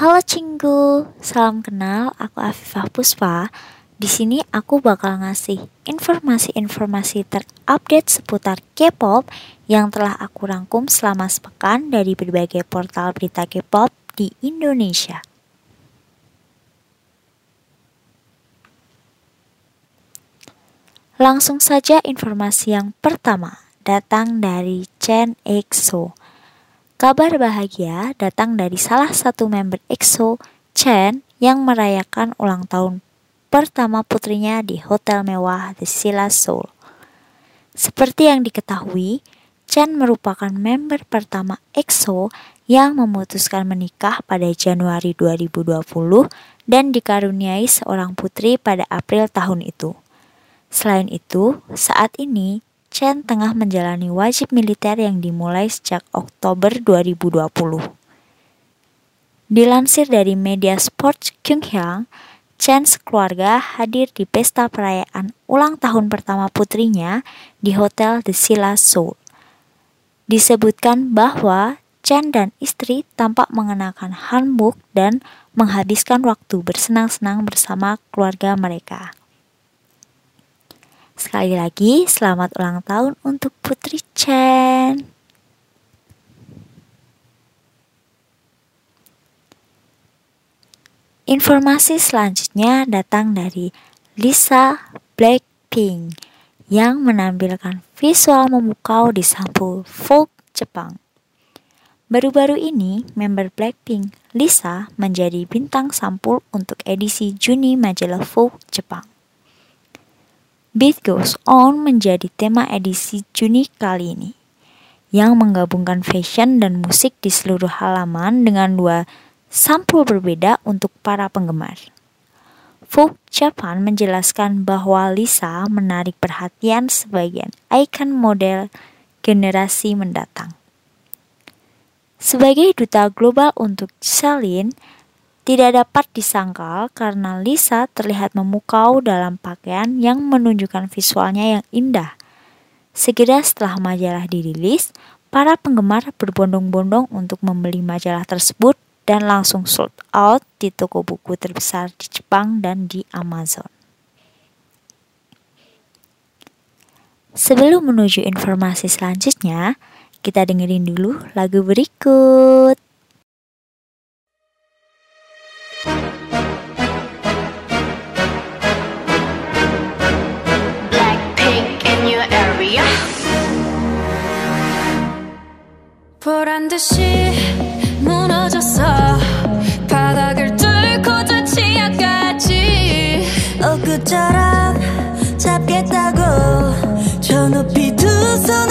Halo Cinggu, salam kenal. Aku Afifah Puspa. Di sini aku bakal ngasih informasi-informasi terupdate seputar K-pop yang telah aku rangkum selama sepekan dari berbagai portal berita K-pop di Indonesia. Langsung saja informasi yang pertama datang dari Chen EXO. Kabar bahagia datang dari salah satu member EXO, Chen, yang merayakan ulang tahun pertama putrinya di hotel mewah The Silla Seoul. Seperti yang diketahui, Chen merupakan member pertama EXO yang memutuskan menikah pada Januari 2020 dan dikaruniai seorang putri pada April tahun itu. Selain itu, saat ini Chen tengah menjalani wajib militer yang dimulai sejak Oktober 2020. Dilansir dari media sport Kyunghyang, Chen sekeluarga hadir di pesta perayaan ulang tahun pertama putrinya di Hotel The Silla Seoul. Disebutkan bahwa Chen dan istri tampak mengenakan hanbok dan menghabiskan waktu bersenang-senang bersama keluarga mereka. Sekali lagi, selamat ulang tahun untuk Putri Chen. Informasi selanjutnya datang dari Lisa Blackpink yang menampilkan visual memukau di sampul folk Jepang. Baru-baru ini, member Blackpink, Lisa, menjadi bintang sampul untuk edisi Juni majalah Folk Jepang. Beat Goes On menjadi tema edisi Juni kali ini, yang menggabungkan fashion dan musik di seluruh halaman dengan dua sampul berbeda untuk para penggemar. Vogue Japan menjelaskan bahwa Lisa menarik perhatian sebagian ikon model generasi mendatang. Sebagai duta global untuk Celine, tidak dapat disangkal karena Lisa terlihat memukau dalam pakaian yang menunjukkan visualnya yang indah. Segera setelah majalah dirilis, para penggemar berbondong-bondong untuk membeli majalah tersebut dan langsung sold out di toko buku terbesar di Jepang dan di Amazon. Sebelum menuju informasi selanjutnya, kita dengerin dulu lagu berikut. 보란 듯이 무너졌어. 바닥을 뚫고 저 지하까지. 엊그처럼 잡겠다고 저 높이 두손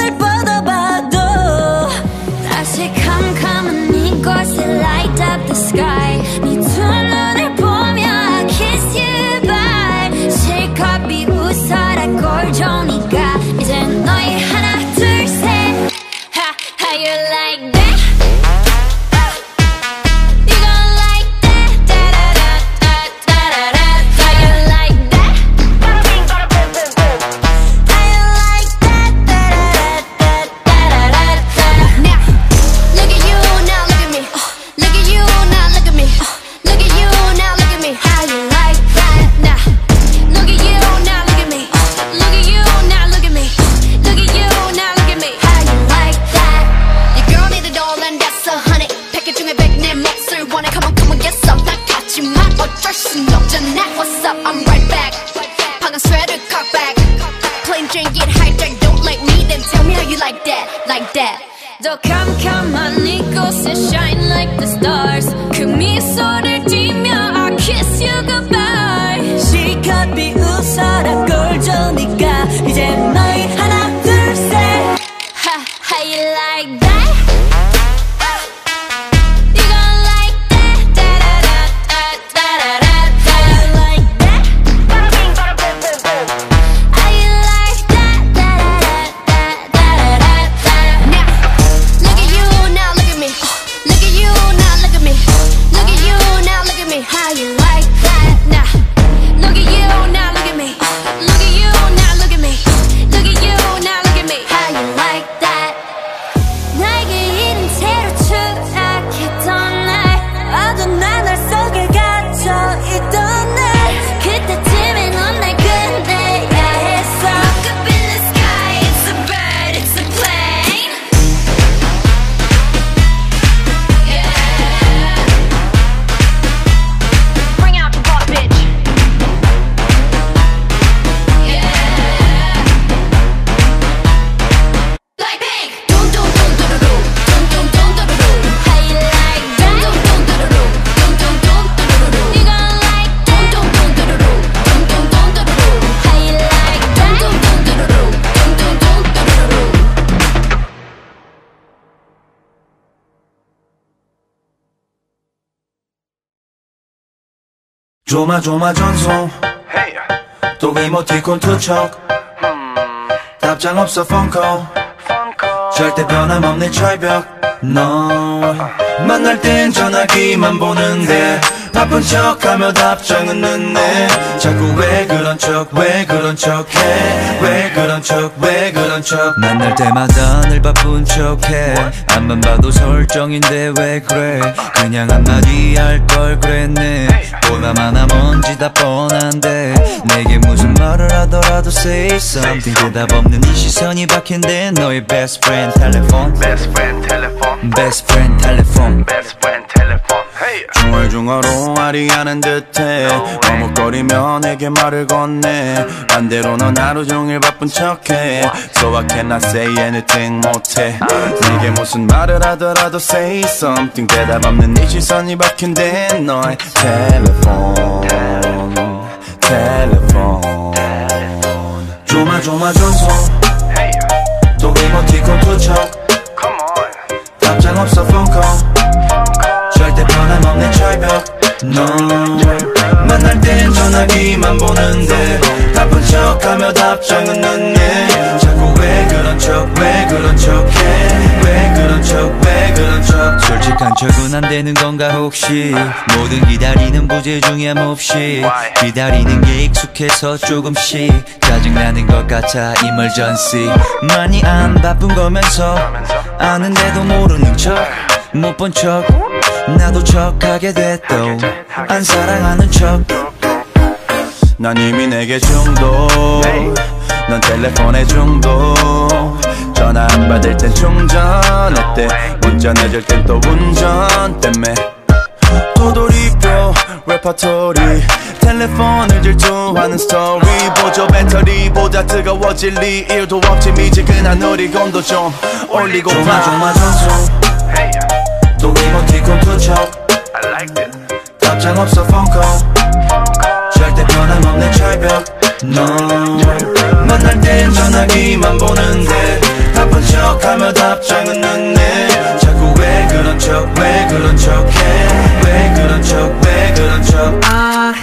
조마조마 전송. Hey, 또 이모티콘 투척. 답장 없어 call. 절대 변함없는 철벽. 너 만날 땐 전화기만 보는데 바쁜 척하며 답장은 늦네. 자꾸 왜 그런 척 왜 그런 척해? 왜 그런 척 왜 그런 척? 만날 때마다 늘 바쁜 척해. 앞만 봐도 설정인데 왜 그래? 그냥 한마디 할 걸 그랬네. 보나마나 뭔지 다 뻔한데. 내게 무슨 말을 하더라도 say something. 대답 없는 이 시선이 박힌 데 너의 best friend 텔레폰 Best friend telephone. best friend 텔레폰 Best friend telephone. 중얼중얼 옹알이하는 듯해. 머뭇거리며 내게 말을 건네. 반대로 넌 하루 종일 바쁜 척해. So I cannot say anything 못해. 내게 무슨 말을 하더라도 say something. 대답 없는 네 시선이 박힌 데 너의 텔레폰. 텔레폰. 조마조마 전송 hey, 또 이모티콘 투척. 답장 없어 폰콜 변함없는 철벽 너 만날 땐 전화기만 보는데 바쁜 척하며 답장은 늦네 자꾸 왜 그런 척 왜 그런 척해? 왜 그런 척 왜 그런 척? 솔직한 척은 안 되는 건가 혹시? 모든 기다리는 부재 중에 몹시 기다리는 게 익숙해서 조금씩 짜증나는 것 같아 emergency. 많이 안 바쁜 거면서 아는데도 모르는 척 못 본 척 나도 척하게 됐도 안 사랑하는 척. 난 이미 내게 중독 넌 텔레폰에 중독 전화 안 받을 땐 충전했대 문자 내줄 땐 또 운전 때문에. 도돌이표 레퍼토리. 텔레폰을 질투하는 스토리. 보조 배터리보다 뜨거워질 리. 일도 없지 미지근한 우리 온도 좀 올리고 봐 조마조마전송 Hey, 또 이모티콘 투척 I like it. 답장 없어 폰콜 절대 변함없는 철벽 너 만날 땐 전화기만 보는데 바쁜 척하며 답장은 늦네. 자꾸 왜 그런 척 왜 그런 척해? 왜 그런 척 왜 그런 척? I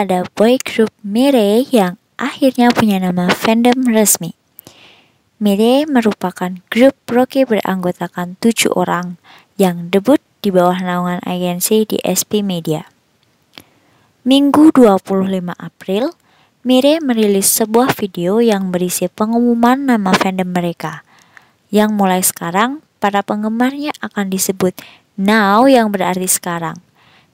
ada boy group Mire yang akhirnya punya nama fandom resmi. Mire merupakan grup rocky beranggotakan tujuh orang yang debut di bawah naungan agensi di SP Media. Minggu 25 April, Mire merilis sebuah video yang berisi pengumuman nama fandom mereka. Yang mulai sekarang, para penggemarnya akan disebut Now yang berarti sekarang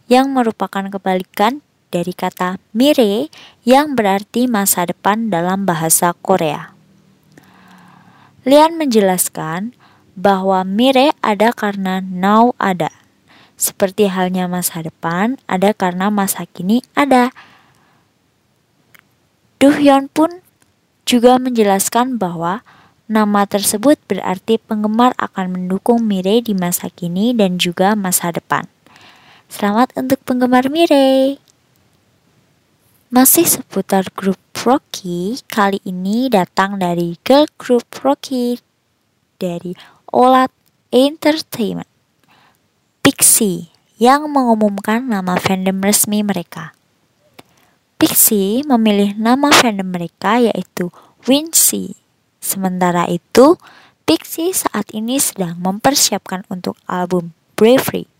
yang merupakan kebalikan dari kata mire yang berarti masa depan dalam bahasa Korea. Lian menjelaskan bahwa mire ada karena now ada. Seperti halnya masa depan ada karena masa kini ada. Duhyeon pun juga menjelaskan bahwa nama tersebut berarti penggemar akan mendukung Mire di masa kini dan juga masa depan. Selamat untuk penggemar Mire. Masih seputar grup Rocky, kali ini datang dari girl group Rocky dari Olat Entertainment. Pixie yang mengumumkan nama fandom resmi mereka. Pixie memilih nama fandom mereka yaitu Wincy. Sementara itu, Pixie saat ini sedang mempersiapkan untuk album Bravery.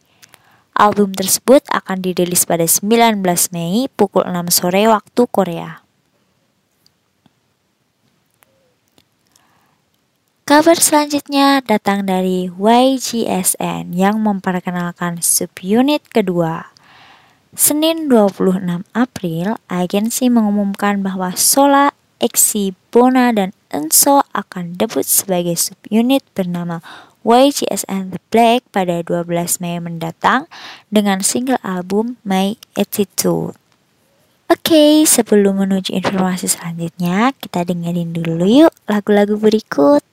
Album tersebut akan dirilis pada 19 Mei pukul 6 sore waktu Korea. Kabar selanjutnya datang dari YGSN yang memperkenalkan subunit kedua. Senin 26 April, agensi mengumumkan bahwa Sola, Exi, Bona, dan Enso akan debut sebagai subunit bernama YGS and the Black pada 12 Mei mendatang dengan single album My Attitude. Oke, okay, sebelum menuju informasi selanjutnya, kita dengerin dulu yuk lagu-lagu berikut.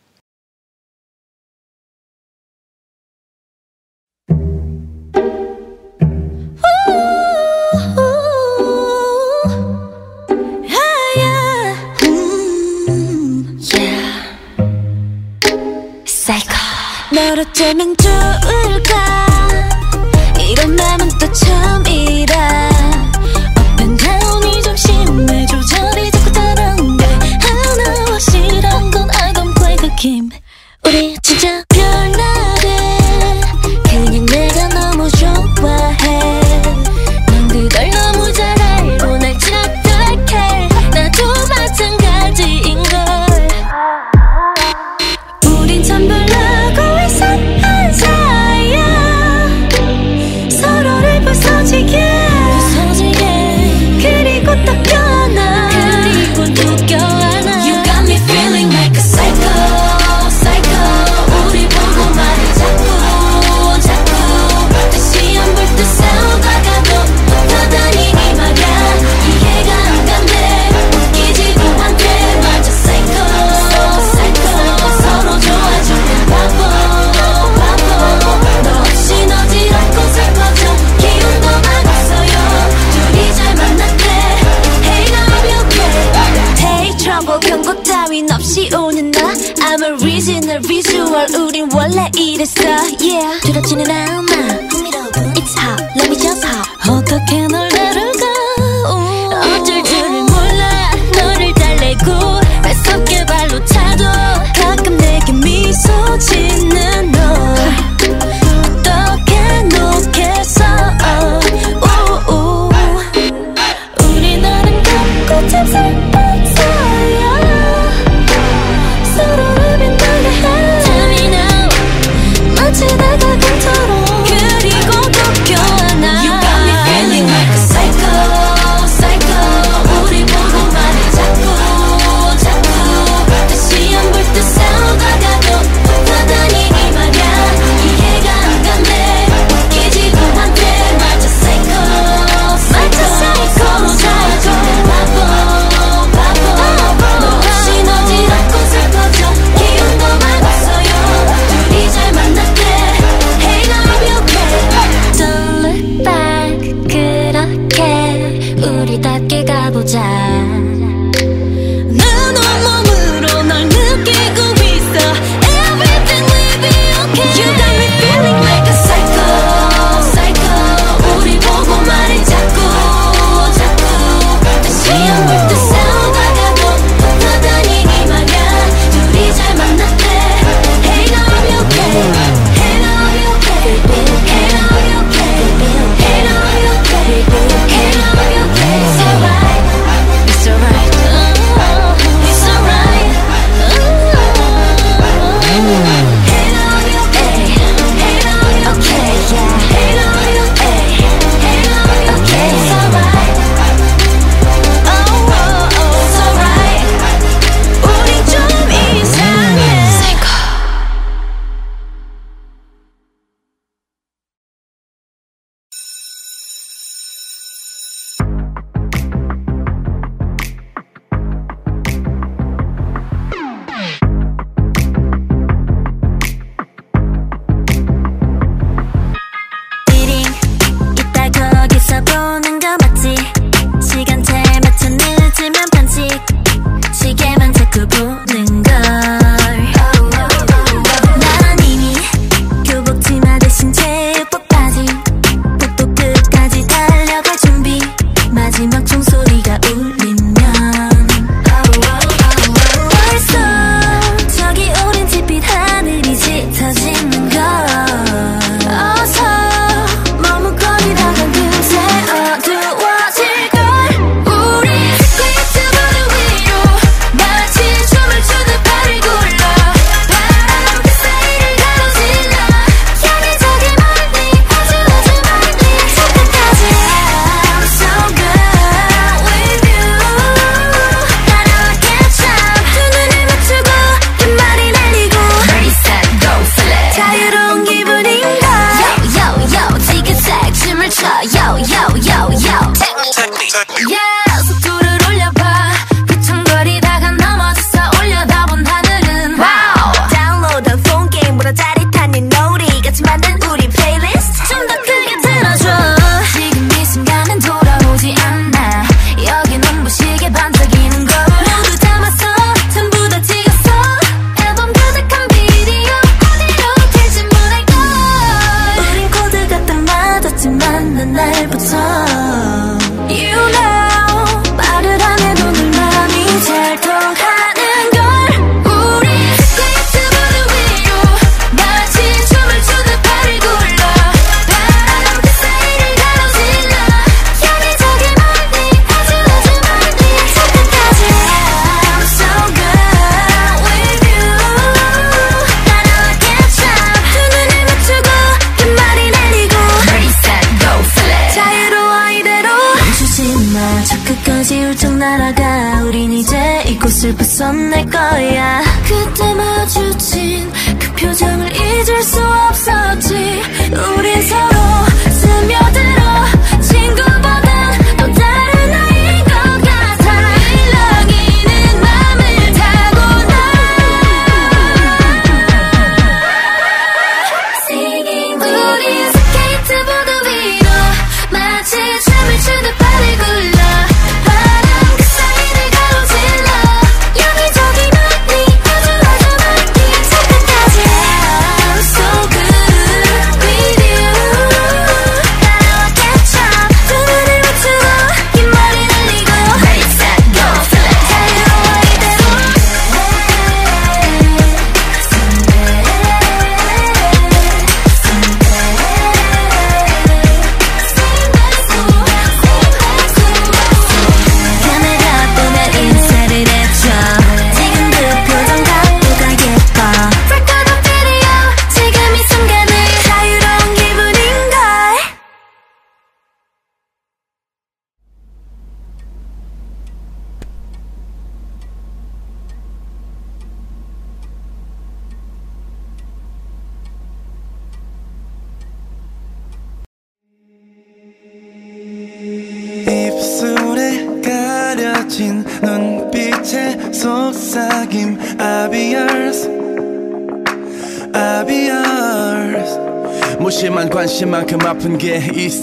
너를 쩌면 좋을까? 이런 마음은 또 처음이 날아가 우린 이제 이곳을 벗어날 거야. 그때 마주친 그 표정을 잊을 수 없었지. 우린 서로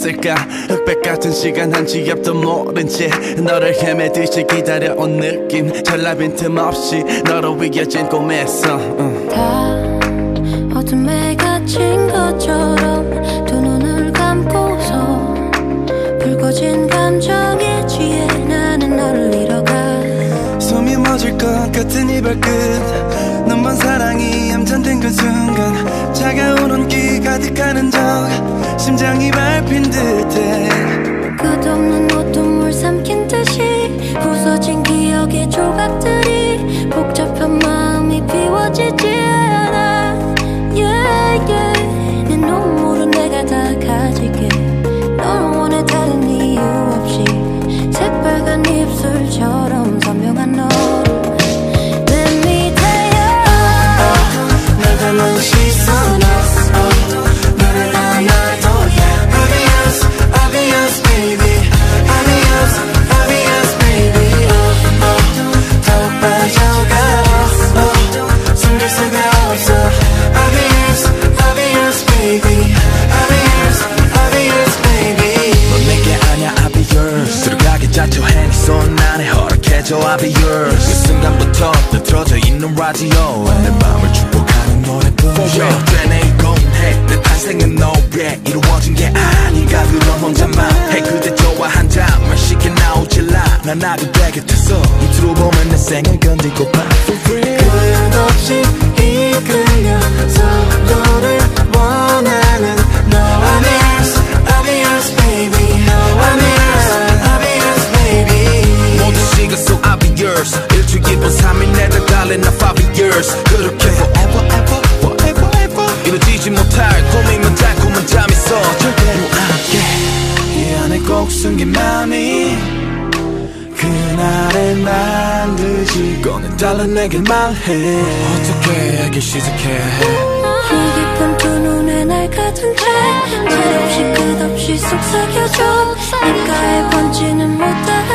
있을까 흑백 같은 시간 한지 앞도 모른 채 너를 헤매듯이 기다려온 느낌 전라 빈 틈 없이 너로 이어진 꿈에서 응. 다 어둠에 갇힌 것처럼 두 눈을 감고서 붉어진 감정에 취해 나는 너를 잃어가 숨이 멎을 것 같은 이 발끝 눈먼 사랑이 얌전된 그 순간 차가운 온기 가득하는 적 심장이 허락해줘 I'll be yours. 그 순간부터 뜨틀어져 있는 라디오. 내 맘을 축복하는 노래뿐 For real. 되네 이건 해내 탄생은 너에 이루어진 게 아닌가. 그런 혼자만 해 그대 좋아 한 잔만 쉽게 나오질라. 난 나도 되게 됐어 밑으로 보면 내 생을 건들고파 For real 끝없이 이끌려서 너를 원하는 너 I'm yours, I'll be yours baby 시간 속 I'll be yours. 일주 2분 3일 내다 달린 나5 years. 그렇게 forever ever forever ever. 이루어지지 못할 꿈이면 달콤한 잠이 있어 절대로 안깨 이 안에 꼭 숨긴 맘이 그날의 반드시 꺼내달라 내게 말해. 어떻게 알기 시작해. 이 깊은 두 눈에 날 가둔 채 철없이 끝없이 속삭여줘. 내가에 번지는 못다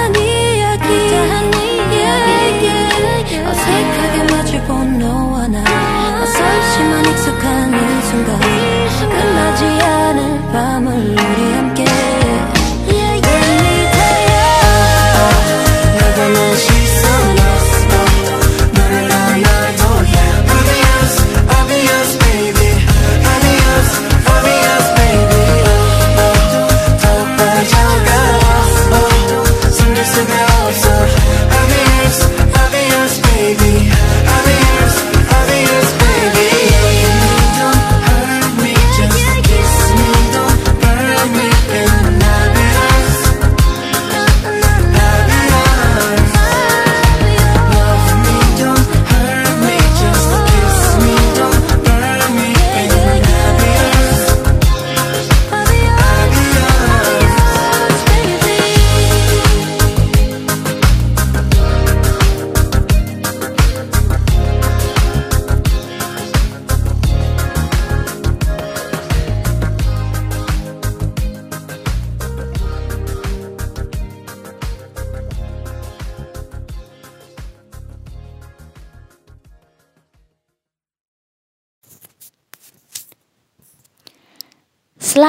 낯설지만 익숙한 이 순간 끝나지 않을 밤을 우리 함께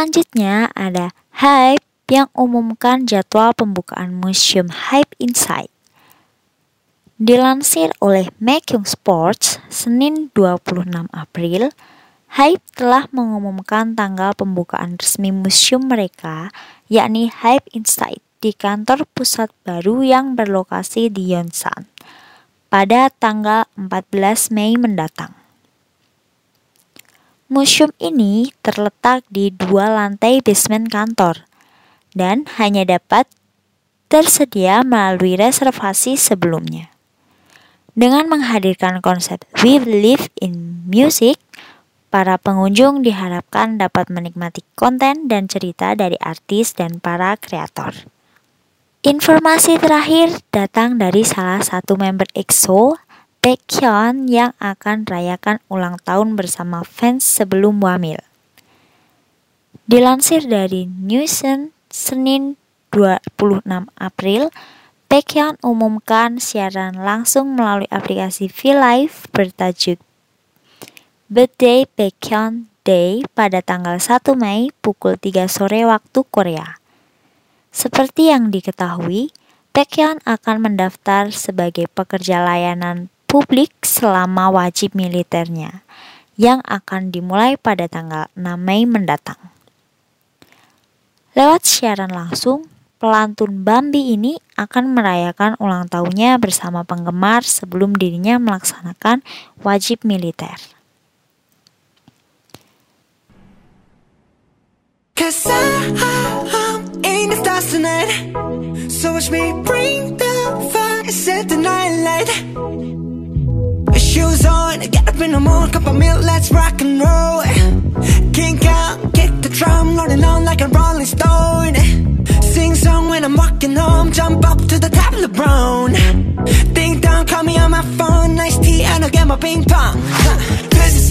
Selanjutnya ada Hype yang umumkan jadwal pembukaan Museum Hype Inside. Dilansir oleh Makyung Sports, Senin 26 April, Hype telah mengumumkan tanggal pembukaan resmi museum mereka, yakni Hype Inside di kantor pusat baru yang berlokasi di Yonsan pada tanggal 14 Mei mendatang. Museum ini terletak di dua lantai basement kantor dan hanya dapat tersedia melalui reservasi sebelumnya. Dengan menghadirkan konsep We Live in Music, para pengunjung diharapkan dapat menikmati konten dan cerita dari artis dan para kreator. Informasi terakhir datang dari salah satu member EXO, Baekhyun yang akan rayakan ulang tahun bersama fans sebelum wamil. Dilansir dari Newsen Senin 26 April, Baekhyun umumkan siaran langsung melalui aplikasi V-Live bertajuk Birthday Baekhyun Day pada tanggal 1 Mei pukul 3 sore waktu Korea. Seperti yang diketahui, Baekhyun akan mendaftar sebagai pekerja layanan publik selama wajib militernya yang akan dimulai pada tanggal 6 Mei mendatang. Lewat siaran langsung, pelantun Bambi ini akan merayakan ulang tahunnya bersama penggemar sebelum dirinya melaksanakan wajib militer. Tonight So watch me bring the fire, set the night light Shoes on, get up in the morning, cup of milk, let's rock and roll. Kink out, kick the drum, rolling on like a rolling stone. Sing song when I'm walking home, jump up to the top of the brown Ding dong, call me on my phone, nice tea and I'll get my ping pong. This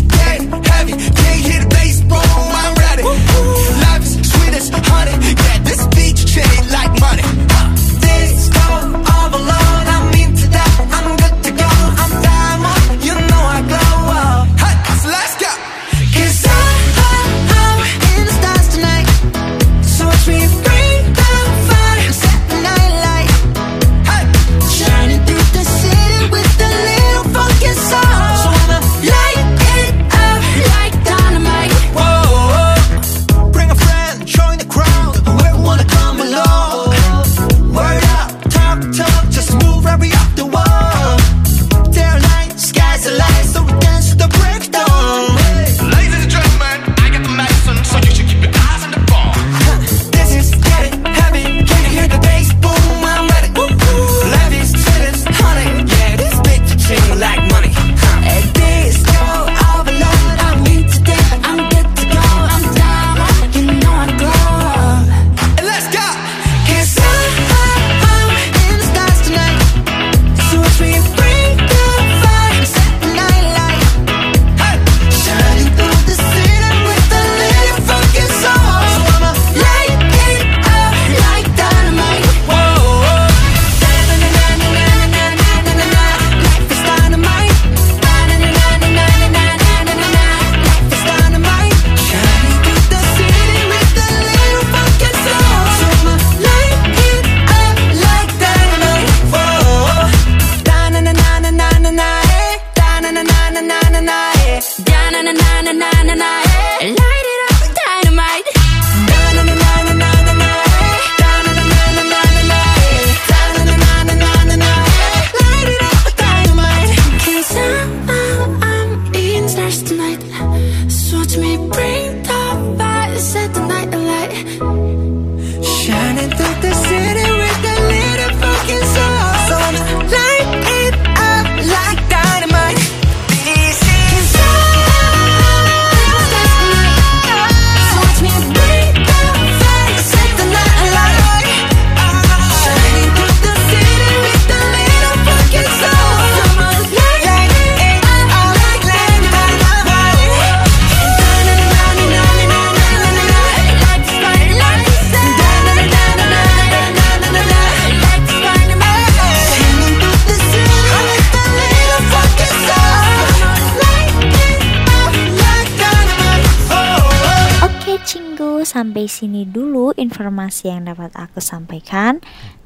informasi yang dapat aku sampaikan.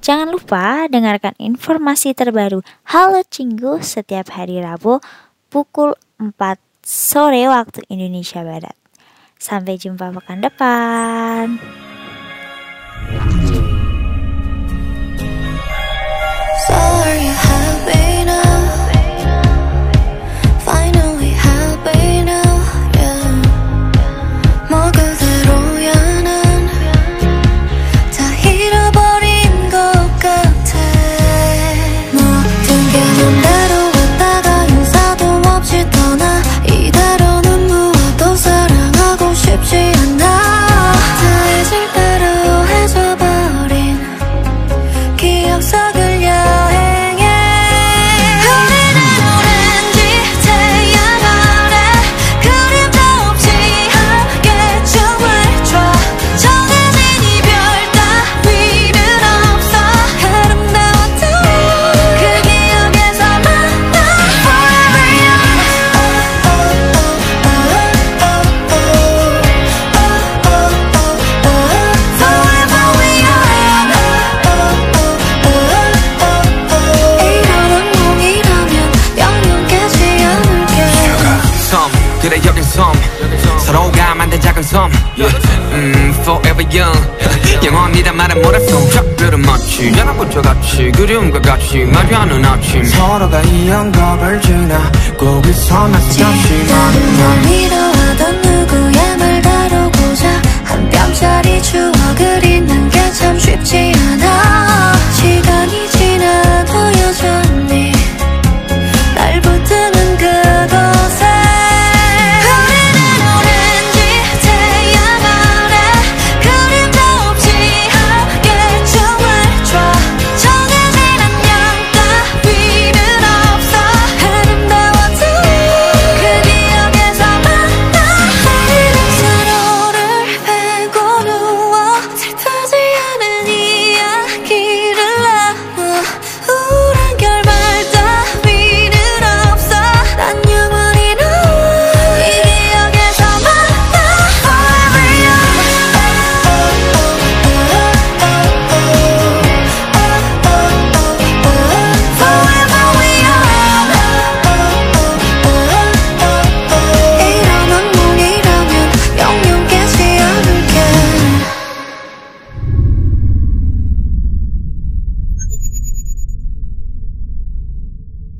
Jangan lupa dengarkan informasi terbaru Halo Cinggu setiap hari Rabu pukul 4 sore waktu Indonesia Barat. Sampai jumpa pekan depan. 없이 마주하는 아침. 서로가 이 영겁을 지나 고비서 만났지만 난